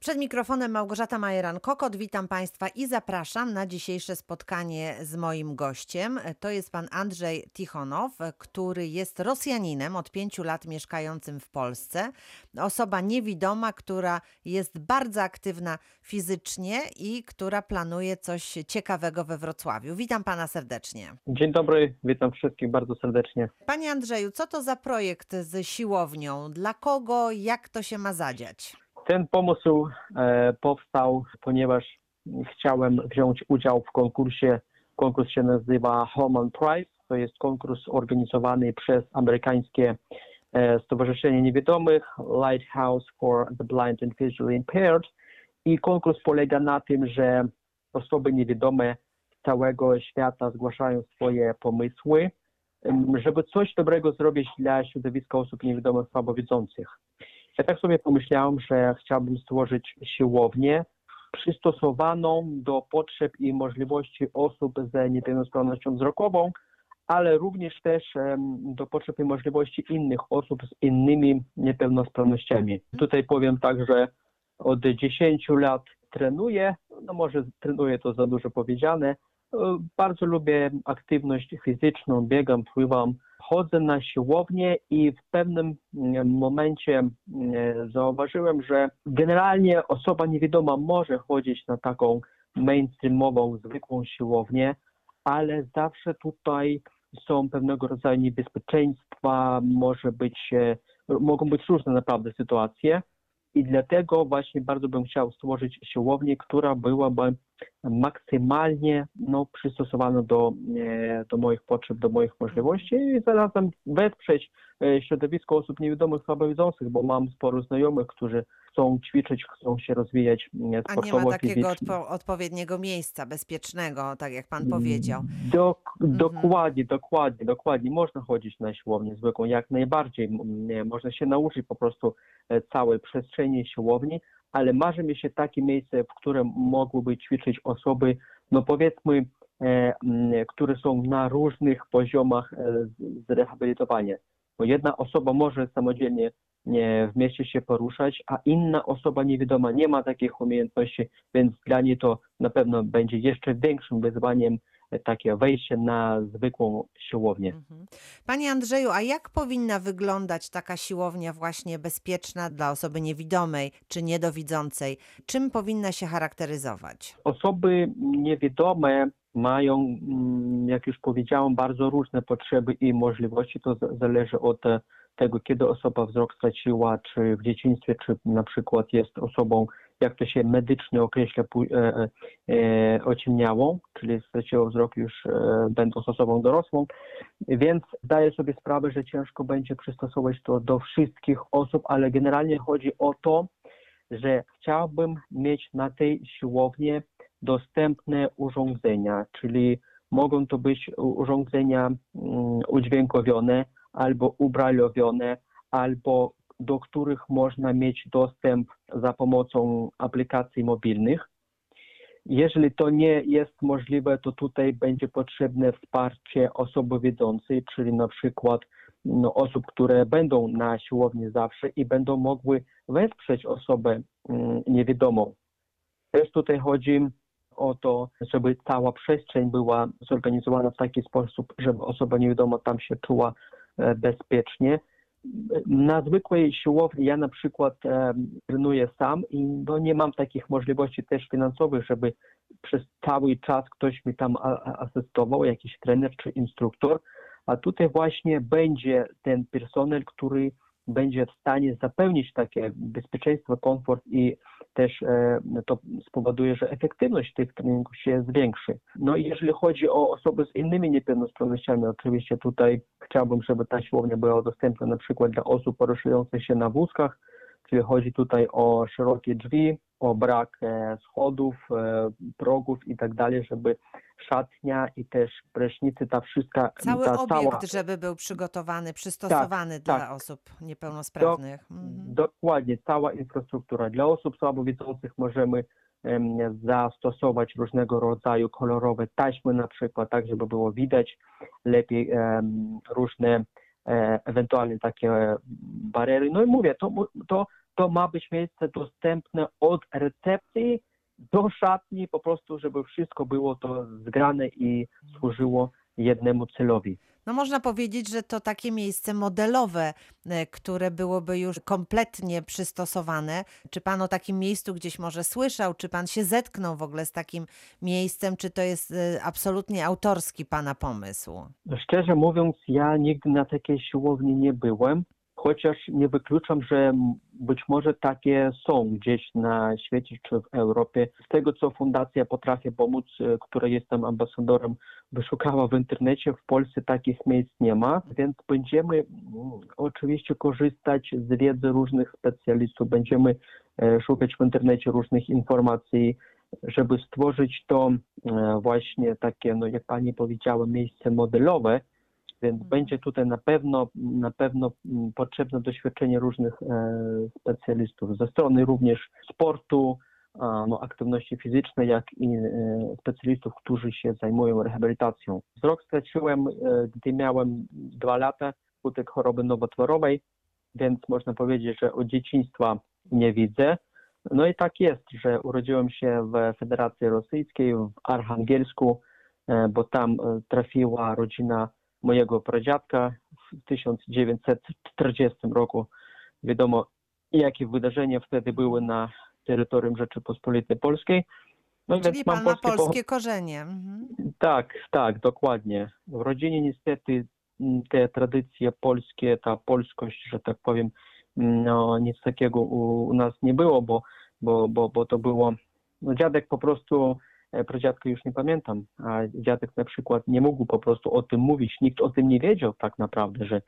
Przed mikrofonem Małgorzata Majeran-Kokot. Witam Państwa i zapraszam na dzisiejsze spotkanie z moim gościem. To jest pan Andrzej Tichonow, który jest Rosjaninem od pięciu lat mieszkającym w Polsce. Osoba niewidoma, która jest bardzo aktywna fizycznie i która planuje coś ciekawego we Wrocławiu. Witam pana serdecznie. Dzień dobry, witam wszystkich bardzo serdecznie. Panie Andrzeju, co to za projekt z siłownią? Dla kogo? Jak to się ma zadziać? Ten pomysł e, powstał, ponieważ chciałem wziąć udział w konkursie. Konkurs się nazywa Homan Prize. To jest konkurs organizowany przez amerykańskie e, Stowarzyszenie Niewidomych Lighthouse for the Blind and Visually Impaired. I konkurs polega na tym, że osoby niewidome z całego świata zgłaszają swoje pomysły, żeby coś dobrego zrobić dla środowiska osób niewidomych słabowidzących. Ja tak sobie pomyślałem, że chciałbym stworzyć siłownię przystosowaną do potrzeb i możliwości osób z niepełnosprawnością wzrokową, ale również też do potrzeb i możliwości innych osób z innymi niepełnosprawnościami. Tutaj powiem tak, że od 10 lat trenuję, no może trenuję to za dużo powiedziane, bardzo lubię aktywność fizyczną, biegam, pływam, chodzę na siłownię i w pewnym mm, momencie mm, zauważyłem, że generalnie osoba niewidoma może chodzić na taką mainstreamową, zwykłą siłownię, ale zawsze tutaj są pewnego rodzaju niebezpieczeństwa, może być, e, mogą być różne naprawdę sytuacje. I dlatego właśnie bardzo bym chciał stworzyć siłownię, która byłaby maksymalnie no, przystosowana do, e, do moich potrzeb, do moich możliwości i zarazem wesprzeć e, środowisko osób niewidomych, słabowidzących, bo mam sporo znajomych, którzy chcą ćwiczyć, chcą się rozwijać e, A nie ma sportowo, takiego odpo- odpowiedniego miejsca bezpiecznego, tak jak pan powiedział. Dok- Mhm. Dokładnie, dokładnie, dokładnie. Można chodzić na siłownię zwykłą, jak najbardziej. M- nie, Można się nauczyć po prostu e, całej przestrzeni siłowni, ale marzy mi się takie miejsce, w którym mogłyby ćwiczyć osoby, no powiedzmy, e, m, które są na różnych poziomach e, zrehabilitowania. Bo jedna osoba może samodzielnie nie, w mieście się poruszać, a inna osoba niewidoma nie ma takich umiejętności, więc dla niej to na pewno będzie jeszcze większym wyzwaniem takie wejście na zwykłą siłownię. Mhm. Panie Andrzeju, a jak powinna wyglądać taka siłownia właśnie bezpieczna dla osoby niewidomej czy niedowidzącej? Czym powinna się charakteryzować? Osoby niewidome mają, mm, jak już powiedziałem, bardzo różne potrzeby i możliwości. To zależy od e, tego, kiedy osoba wzrok straciła, czy w dzieciństwie, czy na przykład jest osobą, jak to się medycznie określa, e, e, e, ociemniałą, czyli straciła wzrok już e, będąc osobą dorosłą. Więc zdaję sobie sprawę, że ciężko będzie przystosować to do wszystkich osób, ale generalnie chodzi o to, że chciałbym mieć na tej siłowni dostępne urządzenia, czyli mogą to być urządzenia mm, udźwiękowione albo ubrajlowione, albo do których można mieć dostęp za pomocą aplikacji mobilnych. Jeżeli to nie jest możliwe, to tutaj będzie potrzebne wsparcie osoby widzącej, czyli na przykład no, osób, które będą na siłowni zawsze i będą mogły wesprzeć osobę mm, niewidomą. Też tutaj chodzi o to, żeby cała przestrzeń była zorganizowana w taki sposób, żeby osoba niewidoma tam się czuła e, bezpiecznie. Na zwykłej siłowni ja na przykład e, trenuję sam i no, nie mam takich możliwości też finansowych, żeby przez cały czas ktoś mi tam asystował, jakiś trener czy instruktor, a tutaj właśnie będzie ten personel, który będzie w stanie zapewnić takie bezpieczeństwo, komfort i też e, to spowoduje, że efektywność tych treningów się zwiększy. No i jeżeli chodzi o osoby z innymi niepełnosprawnościami, oczywiście tutaj chciałbym, żeby ta siłownia była dostępna na przykład dla osób poruszających się na wózkach, czyli chodzi tutaj o szerokie drzwi, o brak e, schodów, e, progów i tak dalej, żeby szatnia i też prysznicy, ta wszystka, Cały ta obiekt, cała żeby był przygotowany, przystosowany dla tak. osób niepełnosprawnych. Mhm. Dokładnie, cała infrastruktura. Dla osób słabowidzących możemy em, zastosować różnego rodzaju kolorowe taśmy na przykład, tak żeby było widać lepiej em, różne ewentualnie takie barery. No i mówię, to, to to ma być miejsce dostępne od recepcji do szatni, po prostu, żeby wszystko było to zgrane i służyło jednemu celowi. No można powiedzieć, że to takie miejsce modelowe, e, które byłoby już kompletnie przystosowane. Czy pan o takim miejscu gdzieś może słyszał? Czy pan się zetknął w ogóle z takim miejscem? Czy to jest e, absolutnie autorski pana pomysł? Szczerze mówiąc, ja nigdy na takiej siłowni nie byłem, chociaż nie wykluczam, że być może takie są gdzieś na świecie czy w Europie. Z tego, co Fundacja Potrafię Pomóc, e, której jestem ambasadorem, wyszukała w internecie, w Polsce takich miejsc nie ma, więc będziemy mm, oczywiście korzystać z wiedzy różnych specjalistów, będziemy e, szukać w internecie różnych informacji, żeby stworzyć to e, właśnie takie, no jak pani powiedziała, miejsce modelowe, więc będzie tutaj na pewno, na pewno mm, potrzebne doświadczenie różnych e, specjalistów ze strony również sportu, no, aktywności fizycznej, jak i e, specjalistów, którzy się zajmują rehabilitacją. Wzrok straciłem, e, gdy miałem dwa lata, skutek choroby nowotworowej, więc można powiedzieć, że od dzieciństwa nie widzę. No i tak jest, że urodziłem się w Federacji Rosyjskiej, w Archangelsku, bo tam trafiła rodzina mojego pradziadka w 1940 roku. Wiadomo, jakie wydarzenia wtedy były na terytorium Rzeczypospolitej Polskiej. No Czyli więc mam pan ma polskie pocho- polskie korzenie. Mhm. tak, tak, dokładnie. W rodzinie niestety m, te tradycje polskie, ta polskość, że tak powiem, m, no nic takiego u, u nas nie było, bo, bo, bo, bo to było, no dziadek po prostu, e, pradziadka już nie pamiętam, a dziadek na przykład nie mógł po prostu o tym mówić, nikt o tym nie wiedział tak naprawdę, że,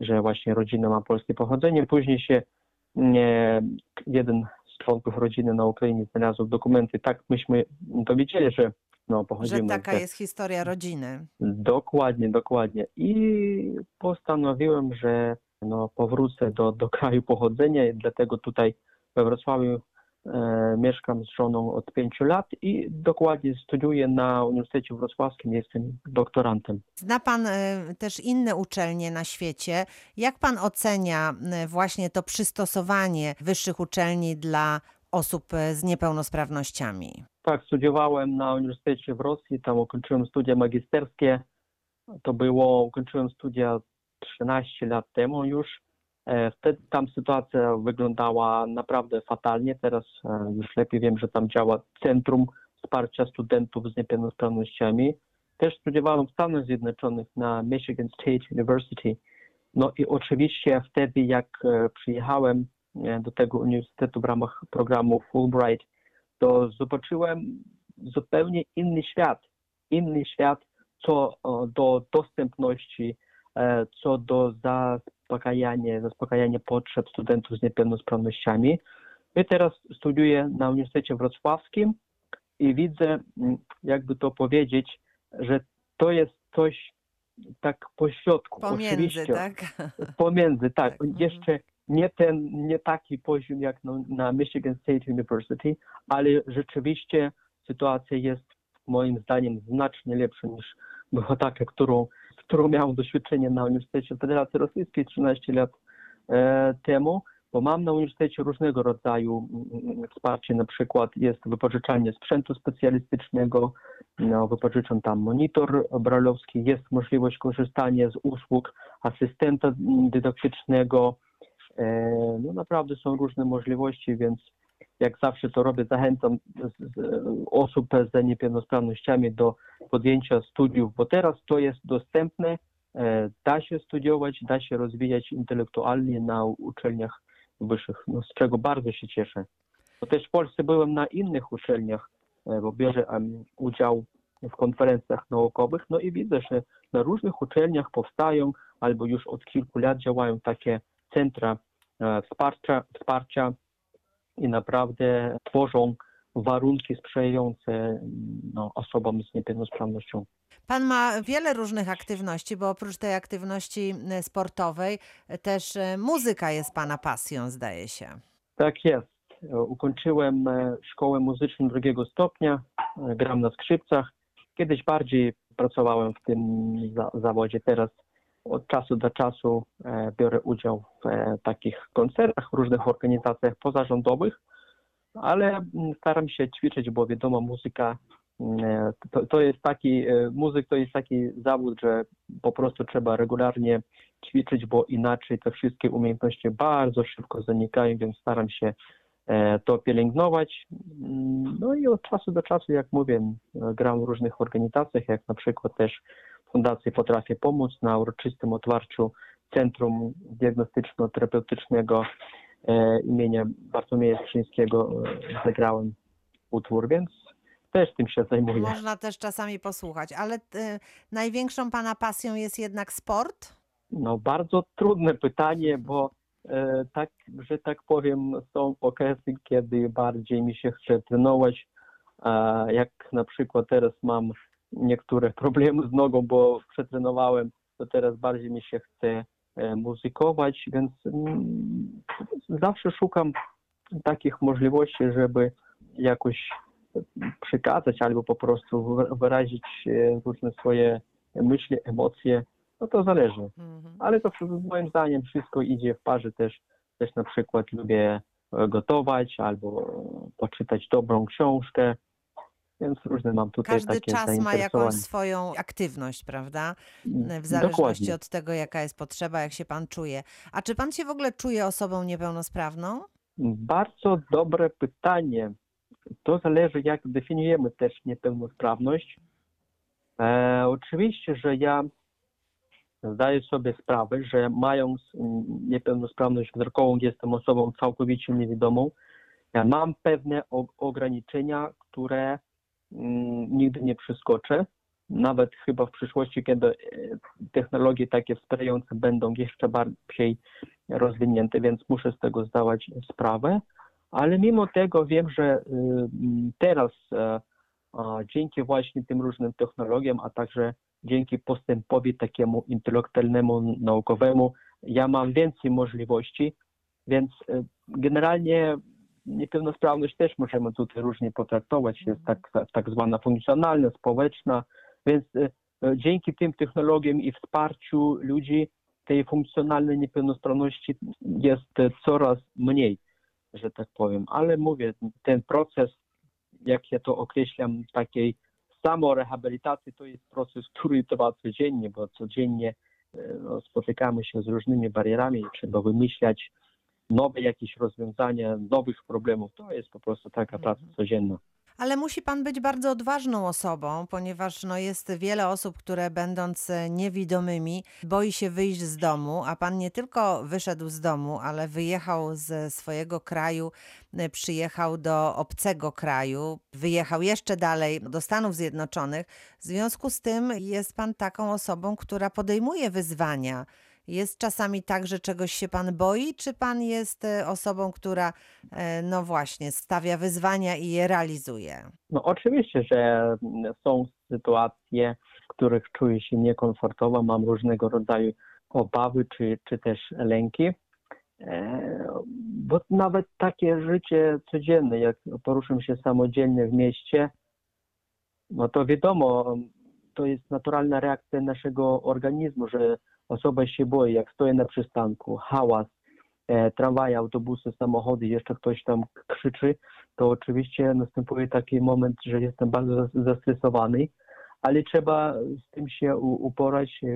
że właśnie rodzina ma polskie pochodzenie. Później się e, jeden z członków rodziny na Ukrainie znalazł dokumenty, tak myśmy dowiedzieli, że no, Że pochodzimy taka z- jest historia rodziny. Dokładnie, dokładnie. I postanowiłem, że no, powrócę do, do kraju pochodzenia dlatego tutaj we Wrocławiu mieszkam z żoną od pięciu lat i dokładnie studiuję na Uniwersytecie Wrocławskim, jestem doktorantem. Zna pan e, też inne uczelnie na świecie. Jak pan ocenia e, właśnie to przystosowanie wyższych uczelni dla osób e, z niepełnosprawnościami? Tak, studiowałem na Uniwersytecie w Rosji, tam ukończyłem studia magisterskie. To było, ukończyłem studia 13 lat temu już. E, Wtedy tam sytuacja wyglądała naprawdę fatalnie. Teraz e, już lepiej wiem, że tam działa Centrum Wsparcia Studentów z Niepełnosprawnościami. Też studiowałem w Stanach Zjednoczonych na Michigan State University. No i oczywiście wtedy, jak e, przyjechałem do tego uniwersytetu w ramach programu Fulbright, to zobaczyłem zupełnie inny świat. Inny świat co do dostępności, co do zaspokajania, zaspokajania potrzeb studentów z niepełnosprawnościami. Ja teraz studiuję na Uniwersytecie Wrocławskim i widzę, mm, jakby to powiedzieć, że to jest coś tak pośrodku. Pomiędzy, Oczywiście, tak? Pomiędzy, tak. Tak, mhm. Jeszcze nie ten, nie taki poziom jak na, na Michigan State University, ale rzeczywiście sytuacja jest moim zdaniem znacznie lepsza niż była taka, którą, którą miałem doświadczenie na Uniwersytecie Federacji Rosyjskiej 13 lat e, temu, bo mam na uniwersytecie różnego rodzaju mm, wsparcie, na przykład jest wypożyczalnie sprzętu specjalistycznego, no, wypożyczam tam monitor bralowski, jest możliwość korzystania z usług asystenta mm, dydaktycznego. E, No naprawdę są różne możliwości, więc jak zawsze to robię, zachęcam osób z niepełnosprawnościami do podjęcia studiów, bo teraz to jest dostępne, e, da się studiować, da się rozwijać intelektualnie na uczelniach wyższych, no, z czego bardzo się cieszę. Bo też w Polsce byłem na innych uczelniach, e, bo bierze udział w konferencjach naukowych, no i widzę, że na różnych uczelniach powstają albo już od kilku lat działają takie centra e, wsparcia, wsparcia i naprawdę tworzą warunki sprzyjające mm, no, osobom z niepełnosprawnością. Pan ma wiele różnych aktywności, bo oprócz tej aktywności e, sportowej e, też e, muzyka jest pana pasją, zdaje się. Tak jest. Ukończyłem e, szkołę muzyczną drugiego stopnia, e, gram na skrzypcach. Kiedyś bardziej pracowałem w tym za zawodzie, teraz od czasu do czasu e, biorę udział w e, takich koncertach, różnych organizacjach pozarządowych, ale mm, staram się ćwiczyć, bo wiadomo, muzyka e, to, to jest taki, muzyk to jest taki zawód, że po prostu trzeba regularnie ćwiczyć, bo inaczej te wszystkie umiejętności bardzo szybko zanikają, więc staram się to pielęgnować. Mm, No i od czasu do czasu, jak mówię, gram w różnych organizacjach, jak na przykład też Fundacji Potrafię Pomóc na uroczystym otwarciu Centrum Diagnostyczno-Terapeutycznego e, imienia Bartłomieja Skrzyńskiego e, zagrałem utwór, więc też tym się zajmuję. Można też czasami posłuchać, ale y, największą pana pasją jest jednak sport? No bardzo trudne pytanie, bo e, tak, że tak powiem, są okresy, kiedy bardziej mi się chce trenować. Jak na przykład teraz mam niektóre problemy z nogą, bo przetrenowałem, to teraz bardziej mi się chce e, muzykować, więc mm, zawsze szukam takich możliwości, żeby jakoś przekazać albo po prostu wy- wyrazić e, różne swoje myśli, emocje. No to zależy. Mhm. Ale to moim zdaniem wszystko idzie w parze też. Też na przykład lubię e, gotować albo poczytać dobrą książkę. Więc różne mam tutaj Każdy takie czas ma jakąś zainteresowania. swoją aktywność, prawda? Mm, W zależności Dokładnie. od tego, jaka jest potrzeba, jak się pan czuje. A czy pan się w ogóle czuje osobą niepełnosprawną? Bardzo dobre pytanie. To zależy, jak definiujemy też niepełnosprawność. E, oczywiście, że ja zdaję sobie sprawę, że mając mm, niepełnosprawność wzrokową, jestem osobą całkowicie niewidomą. Ja mam pewne ograniczenia, które nigdy nie przeskoczę. Nawet chyba w przyszłości, kiedy e, technologie takie wspierające będą jeszcze bardziej rozwinięte, więc muszę z tego zdawać sprawę. Ale mimo tego wiem, że y, m, teraz e, dzięki właśnie tym różnym technologiom, a także dzięki postępowi takiemu intelektualnemu, naukowemu, ja mam więcej możliwości, więc e, generalnie niepełnosprawność też możemy tutaj różnie potraktować. Jest tak, tak zwana funkcjonalna, społeczna, więc e, e, dzięki tym technologiom i wsparciu ludzi tej funkcjonalnej niepełnosprawności jest coraz mniej, że tak powiem. Ale mówię, ten proces, jak ja to określam, takiej samorehabilitacji, to jest proces, który trwa codziennie, bo codziennie e, no, spotykamy się z różnymi barierami trzeba wymyślać nowe jakieś rozwiązania, nowych problemów. To jest po prostu taka praca codzienna. Ale musi pan być bardzo odważną osobą, ponieważ no, jest wiele osób, które będąc e, niewidomymi, boi się wyjść z domu, a pan nie tylko wyszedł z domu, ale wyjechał ze swojego kraju, e, przyjechał do obcego kraju, wyjechał jeszcze dalej do Stanów Zjednoczonych. W związku z tym jest pan taką osobą, która podejmuje wyzwania. Jest czasami tak, że czegoś się pan boi, czy pan jest e, osobą, która, e, no właśnie, stawia wyzwania i je realizuje? No oczywiście, że są sytuacje, w których czuję się niekomfortowo, mam różnego rodzaju obawy czy, czy też lęki. E, Bo nawet takie życie codzienne, jak poruszam się samodzielnie w mieście, no to wiadomo, to jest naturalna reakcja naszego organizmu, że osoba się boi, jak stoję na przystanku, hałas, e, tramwaje, autobusy, samochody, jeszcze ktoś tam krzyczy, to oczywiście następuje taki moment, że jestem bardzo zestresowany, ale trzeba z tym się uporać, e,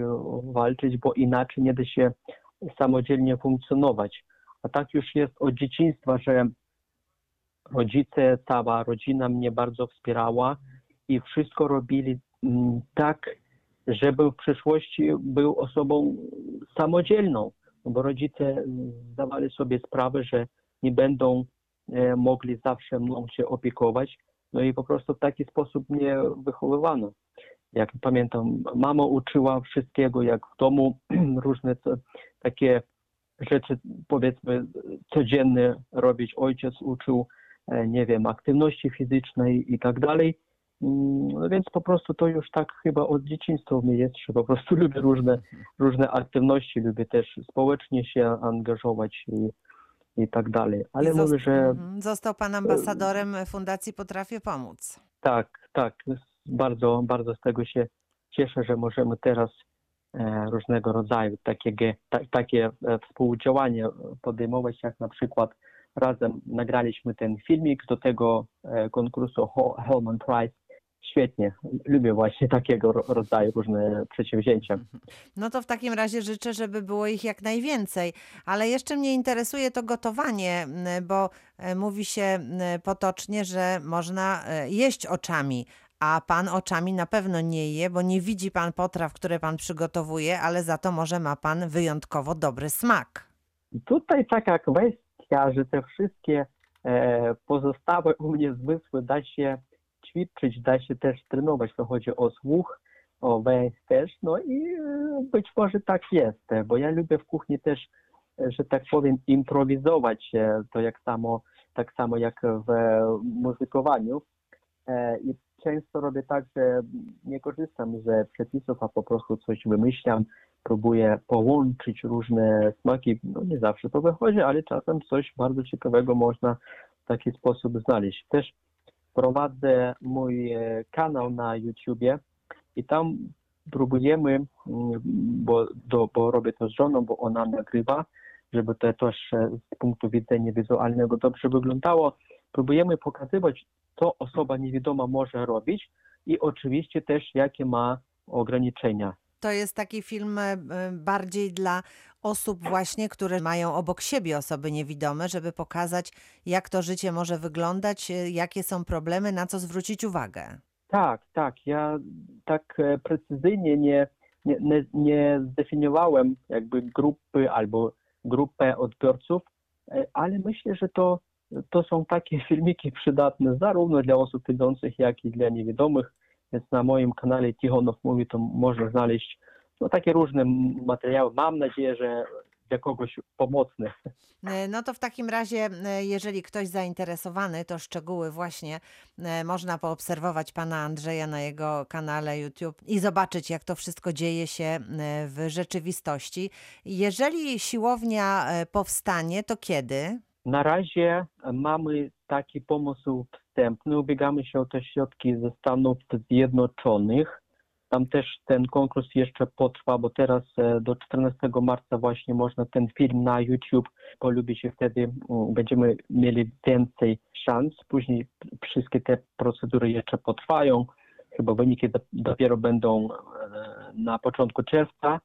walczyć, bo inaczej nie da się samodzielnie funkcjonować. A tak już jest od dzieciństwa, że rodzice, cała rodzina mnie bardzo wspierała i wszystko robili mm, tak, żebym w przyszłości był osobą samodzielną, no bo rodzice zdawali sobie sprawę, że nie będą e, mogli zawsze mną się opiekować, no i po prostu w taki sposób mnie wychowywano. Jak pamiętam, mama uczyła wszystkiego, jak w domu różne takie rzeczy, powiedzmy, codzienne robić. Ojciec uczył, e, nie wiem, aktywności fizycznej i tak dalej. Mm, No więc po prostu to już tak chyba od dzieciństwa mnie jest, że po prostu lubię różne, różne aktywności, lubię też społecznie się angażować i, i tak dalej. Ale I mówię, że Mhm. Został pan ambasadorem Fundacji Potrafię Pomóc. tak, tak, bardzo, bardzo z tego się cieszę, że możemy teraz e, różnego rodzaju takiego, ta, takie e, współdziałanie podejmować, jak na przykład razem nagraliśmy ten filmik do tego e, konkursu Holman Prize. Świetnie, lubię właśnie takiego ro- rodzaju różne przedsięwzięcia. No to w takim razie życzę, żeby było ich jak najwięcej. Ale jeszcze mnie interesuje to gotowanie, bo e, mówi się potocznie, że można e, jeść oczami. A pan oczami na pewno nie je, bo nie widzi pan potraw, które pan przygotowuje, ale za to może ma pan wyjątkowo dobry smak. Tutaj taka kwestia, że te wszystkie e, pozostałe u mnie zmysły da się ćwiczyć, da się też trenować. To chodzi o słuch, o węch też, no i e, być może tak jest, bo ja lubię w kuchni też, e, że tak powiem, improwizować, to jak samo, tak samo jak w muzykowaniu. E, I często robię tak, że nie korzystam ze przepisów, a po prostu coś wymyślam, próbuję połączyć różne smaki. No nie zawsze to wychodzi, ale czasem coś bardzo ciekawego można w taki sposób znaleźć. Też prowadzę mój e, kanał na YouTubie i tam próbujemy, mm, bo, do, bo robię to z żoną, bo ona nagrywa, żeby to też e, z punktu widzenia wizualnego dobrze wyglądało. Próbujemy pokazywać, co osoba niewidoma może robić i oczywiście też jakie ma ograniczenia. To jest taki film e, bardziej dla osób właśnie, które mają obok siebie osoby niewidome, żeby pokazać, jak to życie może wyglądać, e, jakie są problemy, na co zwrócić uwagę. Tak, tak. Ja tak e, precyzyjnie nie, nie, nie, nie zdefiniowałem jakby grupy albo grupę odbiorców, ale myślę, że to, to są takie filmiki przydatne zarówno dla osób widzących, jak i dla niewidomych. Więc na moim kanale Tichonow Mówi to można znaleźć no, takie różne materiały. Mam nadzieję, że dla kogoś pomocne. E, No to w takim razie, e, jeżeli ktoś zainteresowany, to szczegóły właśnie e, można poobserwować pana Andrzeja na jego kanale YouTube i zobaczyć, jak to wszystko dzieje się w rzeczywistości. Jeżeli siłownia powstanie, to kiedy? Na razie mamy taki pomysł wstępny. Ubiegamy się o te środki ze Stanów Zjednoczonych. Tam też ten konkurs jeszcze potrwa, bo teraz e, do 14 marca właśnie można ten film na YouTube polubi się wtedy, będziemy mieli więcej szans. Później wszystkie te procedury jeszcze potrwają. Chyba wyniki do- dopiero będą e, na początku czerwca.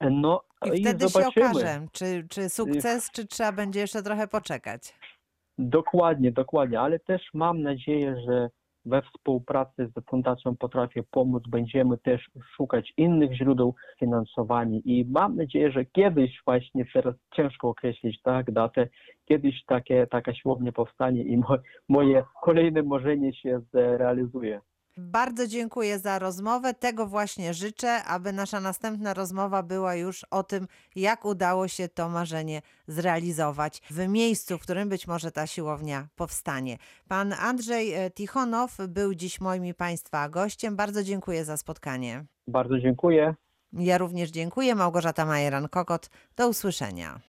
No I wtedy się zobaczymy. okaże, czy, czy sukces, czy trzeba będzie jeszcze trochę poczekać. Dokładnie, dokładnie, ale też mam nadzieję, że we współpracy z Fundacją Potrafię Pomóc będziemy też szukać innych źródeł finansowania i mam nadzieję, że kiedyś właśnie, teraz ciężko określić tak, datę, kiedyś takie, taka siłownia powstanie i mo, moje kolejne marzenie się zrealizuje. Bardzo dziękuję za rozmowę. Tego właśnie życzę, aby nasza następna rozmowa była już o tym, jak udało się to marzenie zrealizować w miejscu, w którym być może ta siłownia powstanie. Pan Andrzej e, Tichonow był dziś moim i Państwa gościem. Bardzo dziękuję za spotkanie. Bardzo dziękuję. Ja również dziękuję. Małgorzata Majeran-Kokot. Do usłyszenia.